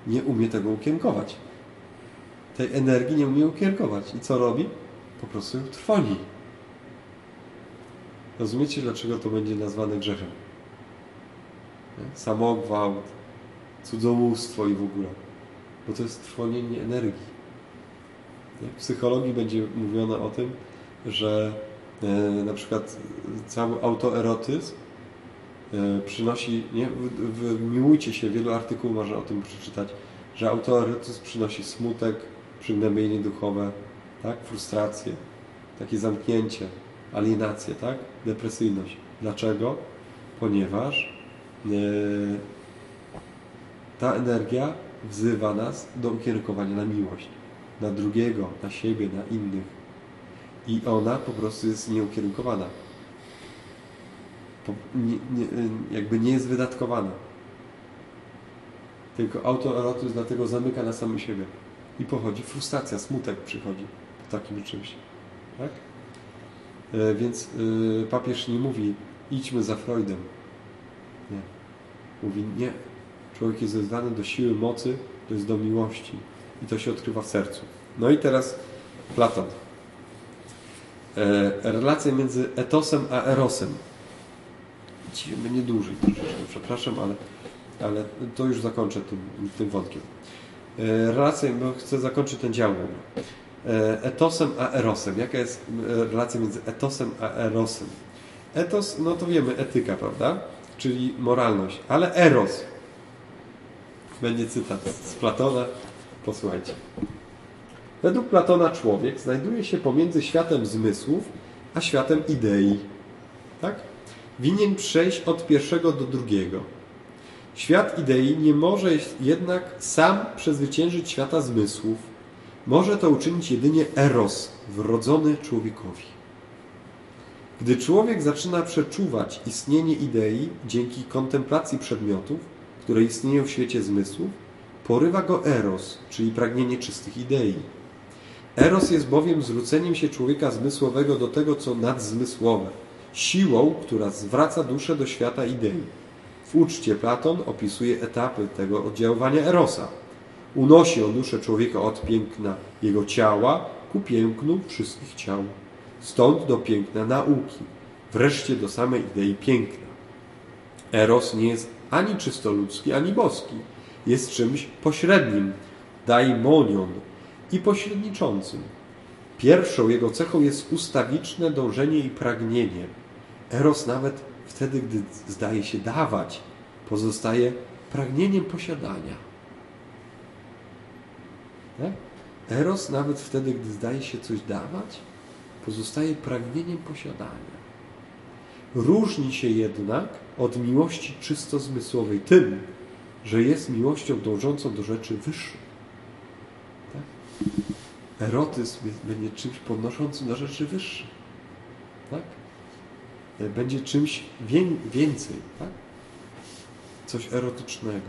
Nie umie tego ukierunkować. Tej energii nie umie ukierunkować. I co robi? Po prostu ją trwoni. Rozumiecie, dlaczego to będzie nazwane grzechem? Samogwałt, cudzołóstwo i w ogóle. Bo to jest trwonienie energii. W psychologii będzie mówione o tym, że e, na przykład cały autoerotyzm e, przynosi, nie, w, w, miłujcie się, wielu artykułów można o tym przeczytać, że autoerotyzm przynosi smutek, przygnębienie duchowe, tak, frustrację, takie zamknięcie, alienację, tak, depresyjność. Dlaczego? Ponieważ ta energia wzywa nas do ukierunkowania na miłość na drugiego, na siebie, na innych. I ona po prostu jest nieukierunkowana. Nie, nie, jakby nie jest wydatkowana. Tylko autoerotyzm dlatego zamyka na samym siebie. I pochodzi frustracja, smutek przychodzi po takim czymś. Tak? E, więc papież nie mówi idźmy za Freudem. Nie. Mówi nie. Człowiek jest wezwany do siły mocy, to jest do miłości i to się odkrywa w sercu. No i teraz Platon. E, relacja między etosem a erosem. Dzisiaj będzie dłużej przepraszam, ale, ale to już zakończę tym, tym wątkiem. E, relacja, bo chcę zakończyć ten dział. E, etosem a erosem. Jaka jest e, relacja między etosem a erosem? Etos, no to wiemy, etyka, prawda? Czyli moralność. Ale eros. Będzie cytat z Platona. Posłuchajcie. Według Platona człowiek znajduje się pomiędzy światem zmysłów a światem idei. Tak? Winien przejść od pierwszego do drugiego. Świat idei nie może jednak sam przezwyciężyć świata zmysłów. Może to uczynić jedynie eros, wrodzony człowiekowi. Gdy człowiek zaczyna przeczuwać istnienie idei dzięki kontemplacji przedmiotów, które istnieją w świecie zmysłów, Porywa go eros, czyli pragnienie czystych idei. Eros jest bowiem zwróceniem się człowieka zmysłowego do tego, co nadzmysłowe, siłą, która zwraca duszę do świata idei. W uczcie Platon opisuje etapy tego oddziaływania erosa. Unosi on duszę człowieka od piękna jego ciała ku pięknu wszystkich ciał. Stąd do piękna nauki, wreszcie do samej idei piękna. Eros nie jest ani czysto ludzki, ani boski jest czymś pośrednim, daimonion i pośredniczącym. Pierwszą jego cechą jest ustawiczne dążenie i pragnienie. Eros nawet wtedy, gdy zdaje się dawać, pozostaje pragnieniem posiadania. Tak? Eros nawet wtedy, gdy zdaje się coś dawać, pozostaje pragnieniem posiadania. Różni się jednak od miłości czysto zmysłowej tym, że jest miłością dążącą do rzeczy wyższych. Tak? Erotyzm będzie czymś podnoszącym do rzeczy wyższych. Tak? Będzie czymś więcej. Tak? Coś erotycznego.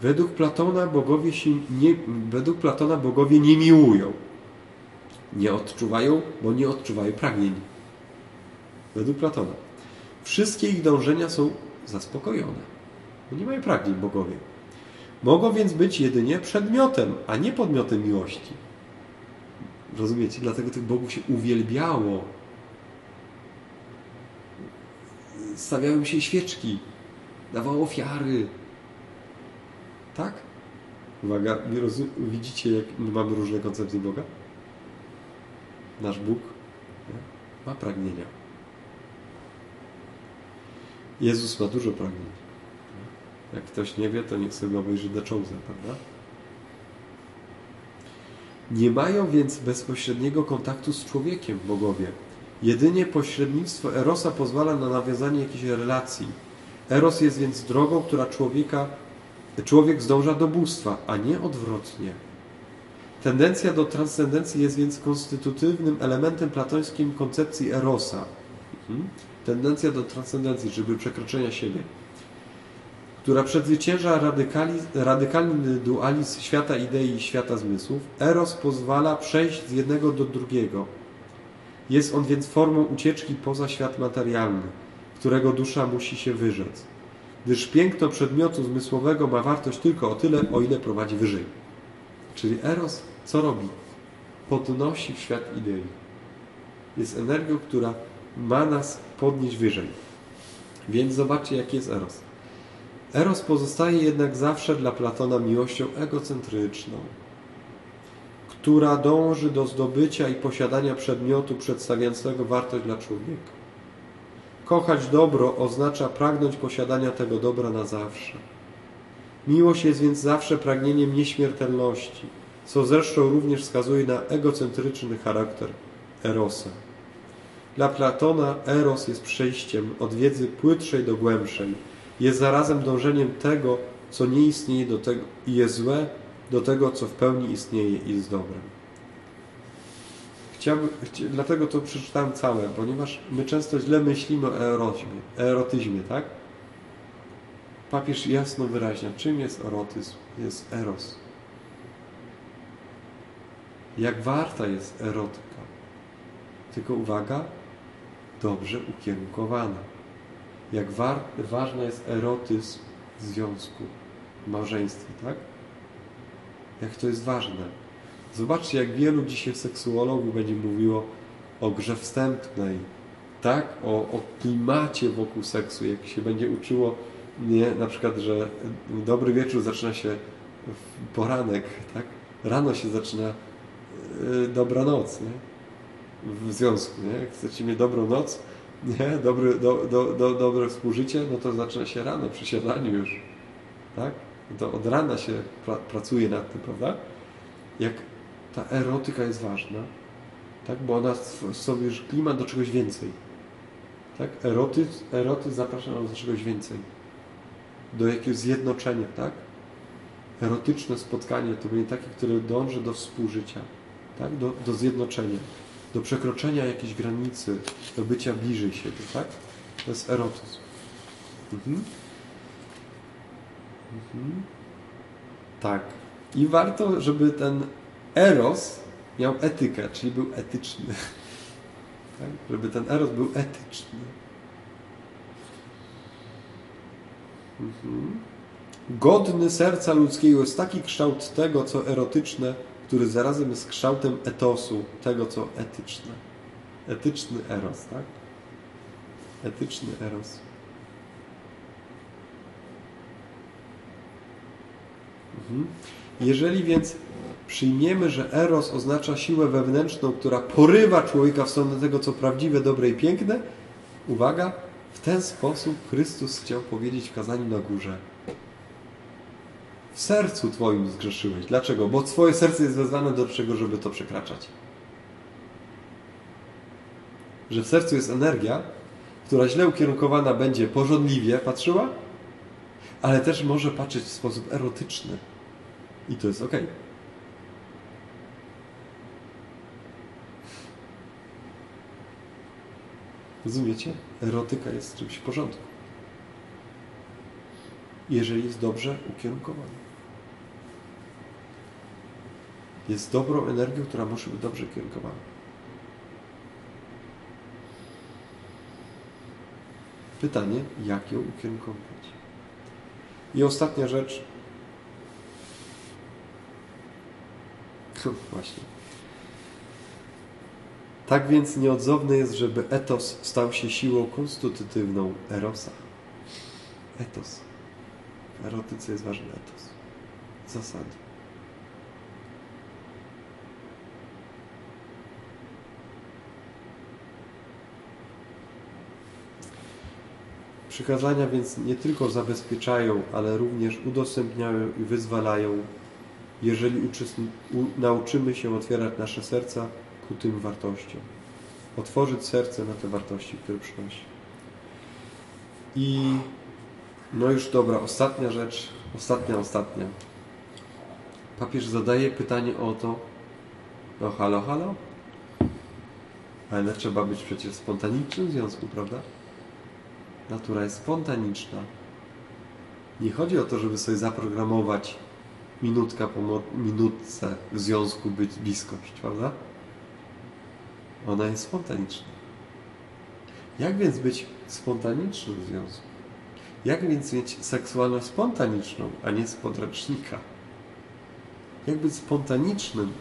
Według Platona bogowie się nie, według Platona bogowie nie miłują. Nie odczuwają, bo nie odczuwają pragnień. Według Platona. Wszystkie ich dążenia są zaspokojone bo nie mają pragnień bogowie. Mogą więc być jedynie przedmiotem, a nie podmiotem miłości. Rozumiecie? Dlatego tych bogów się uwielbiało. Stawiały się świeczki, dawało ofiary. Tak? Uwaga, widzicie, jak mamy różne koncepcje Boga? Nasz Bóg ma pragnienia. Jezus ma dużo pragnień. Jak ktoś nie wie, to niech sobie obejrzy The Chosen, prawda? Nie mają więc bezpośredniego kontaktu z człowiekiem bogowie. Jedynie pośrednictwo Erosa pozwala na nawiązanie jakiejś relacji. Eros jest więc drogą, która człowieka, człowiek zdąża do bóstwa, a nie odwrotnie. Tendencja do transcendencji jest więc konstytutywnym elementem platońskim koncepcji Erosa. Mhm. Tendencja do transcendencji, żeby przekroczenia siebie która przezwycięża radykalny dualizm świata idei i świata zmysłów, Eros pozwala przejść z jednego do drugiego. Jest on więc formą ucieczki poza świat materialny, którego dusza musi się wyrzec, gdyż piękno przedmiotu zmysłowego ma wartość tylko o tyle, o ile prowadzi wyżej. Czyli Eros co robi? Podnosi w świat idei. Jest energią, która ma nas podnieść wyżej. Więc zobaczcie, jaki jest Eros. Eros pozostaje jednak zawsze dla Platona miłością egocentryczną, która dąży do zdobycia i posiadania przedmiotu przedstawiającego wartość dla człowieka. Kochać dobro oznacza pragnąć posiadania tego dobra na zawsze. Miłość jest więc zawsze pragnieniem nieśmiertelności, co zresztą również wskazuje na egocentryczny charakter Erosa. Dla Platona Eros jest przejściem od wiedzy płytszej do głębszej. Jest zarazem dążeniem tego, co nie istnieje do tego i jest złe, do tego, co w pełni istnieje i jest dobrem. Chciałbym, chci, dlatego to przeczytałem całe, ponieważ my często źle myślimy o erotyzmie, erotyzmie tak? Papież jasno wyraźnia, czym jest erotyzm? Jest eros. Jak warta jest erotyka? Tylko uwaga, dobrze ukierunkowana. Jak war, ważny jest erotyzm w związku, w małżeństwie, tak? Jak to jest ważne. Zobaczcie, jak wielu dzisiaj seksuologów będzie mówiło o grze wstępnej, tak? O, o klimacie wokół seksu, jak się będzie uczyło, nie, na przykład, że dobry wieczór zaczyna się w poranek, tak? Rano się zaczyna yy, dobranoc, nie? w związku. Nie? Jak chcecie mieć dobrą noc, nie? Dobry, do, do, do, dobre współżycie, no to zaczyna się rano przy siadaniu już. Tak? To od rana się pra, pracuje nad tym, prawda? Jak ta erotyka jest ważna, tak? bo ona sobie już klimat do czegoś więcej. Tak? Erotyzm, erotyzm zaprasza nas do czegoś więcej. Do jakiegoś zjednoczenia, tak? Erotyczne spotkanie to będzie takie, które dąży do współżycia, tak? do, do zjednoczenia do przekroczenia jakiejś granicy, do bycia bliżej siebie, tak? To jest erotyzm. Mhm. Mhm. Tak. I warto, żeby ten eros miał etykę, czyli był etyczny. Tak? Żeby ten eros był etyczny. Godny serca ludzkiego jest taki kształt tego, co erotyczne, który zarazem jest kształtem etosu, tego co etyczne. Etyczny eros, tak? Etyczny eros. Mhm. Jeżeli więc przyjmiemy, że eros oznacza siłę wewnętrzną, która porywa człowieka w stronę tego, co prawdziwe, dobre i piękne, uwaga, w ten sposób Chrystus chciał powiedzieć w kazaniu na górze w sercu Twoim zgrzeszyłeś. Dlaczego? Bo Twoje serce jest wezwane do czego, żeby to przekraczać. Że w sercu jest energia, która źle ukierunkowana będzie porządliwie patrzyła, ale też może patrzeć w sposób erotyczny. I to jest ok. Rozumiecie? Erotyka jest czymś w porządku. Jeżeli jest dobrze ukierunkowana jest dobrą energią, która musi być dobrze kierunkowana. Pytanie, jak ją ukierunkować? I ostatnia rzecz. Właśnie. Tak więc nieodzowne jest, żeby etos stał się siłą konstytutywną erosa. Etos. W erotyce jest ważny etos. Zasady. Przykazania więc nie tylko zabezpieczają, ale również udostępniają i wyzwalają, jeżeli nauczymy się otwierać nasze serca ku tym wartościom. Otworzyć serce na te wartości, które przynosi. I no już dobra, ostatnia rzecz, ostatnia, ostatnia. Papież zadaje pytanie o to, no halo, halo? Ale trzeba być przecież spontanicznym w związku, prawda? natura jest spontaniczna. Nie chodzi o to, żeby sobie zaprogramować minutka po minutce w związku być bliskość, prawda? Ona jest spontaniczna. Jak więc być spontanicznym w związku? Jak więc mieć seksualność spontaniczną, a nie z podręcznika? Jak być spontanicznym?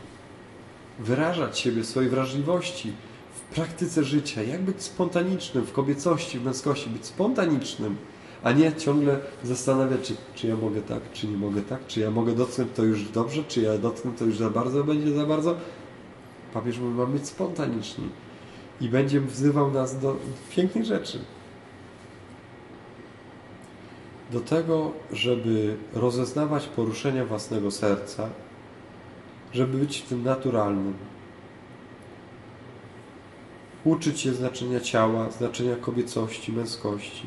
Wyrażać siebie, swojej wrażliwości, w praktyce życia, jak być spontanicznym w kobiecości, w męskości, być spontanicznym, a nie ciągle zastanawiać, czy, czy ja mogę tak, czy nie mogę tak, czy ja mogę dotknąć to już dobrze, czy ja dotknę to już za bardzo, będzie za bardzo. Papież mówi, mamy być spontaniczni i będzie wzywał nas do pięknych rzeczy. Do tego, żeby rozeznawać poruszenia własnego serca, żeby być w tym naturalnym. Uczyć się znaczenia ciała, znaczenia kobiecości, męskości.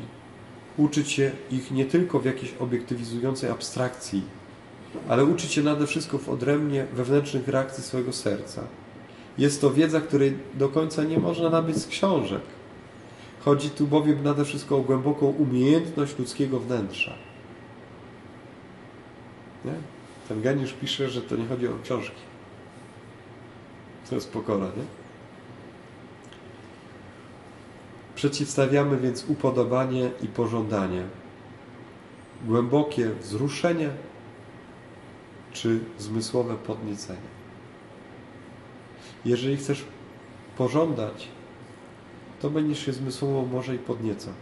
Uczyć się ich nie tylko w jakiejś obiektywizującej abstrakcji, ale uczyć się nade wszystko w odrębnie wewnętrznych reakcji swojego serca. Jest to wiedza, której do końca nie można nabyć z książek. Chodzi tu bowiem nade wszystko o głęboką umiejętność ludzkiego wnętrza. Nie? Ten geniusz pisze, że to nie chodzi o książki. To jest pokora, nie? Przeciwstawiamy więc upodobanie i pożądanie. Głębokie wzruszenie czy zmysłowe podniecenie. Jeżeli chcesz pożądać, to będziesz się zmysłowo może i podniecał.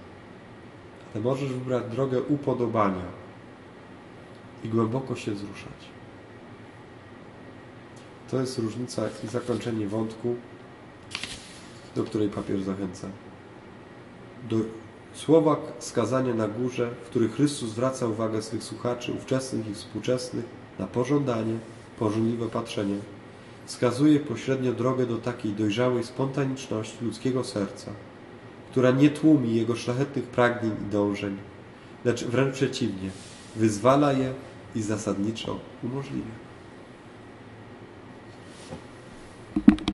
Ale możesz wybrać drogę upodobania i głęboko się wzruszać. To jest różnica i zakończenie wątku, do której papież zachęca. Do słowa skazania na górze, w których Chrystus zwraca uwagę swych słuchaczy, ówczesnych i współczesnych, na pożądanie, pożądliwe patrzenie, wskazuje pośrednio drogę do takiej dojrzałej spontaniczności ludzkiego serca, która nie tłumi jego szlachetnych pragnień i dążeń, lecz wręcz przeciwnie, wyzwala je i zasadniczo umożliwia.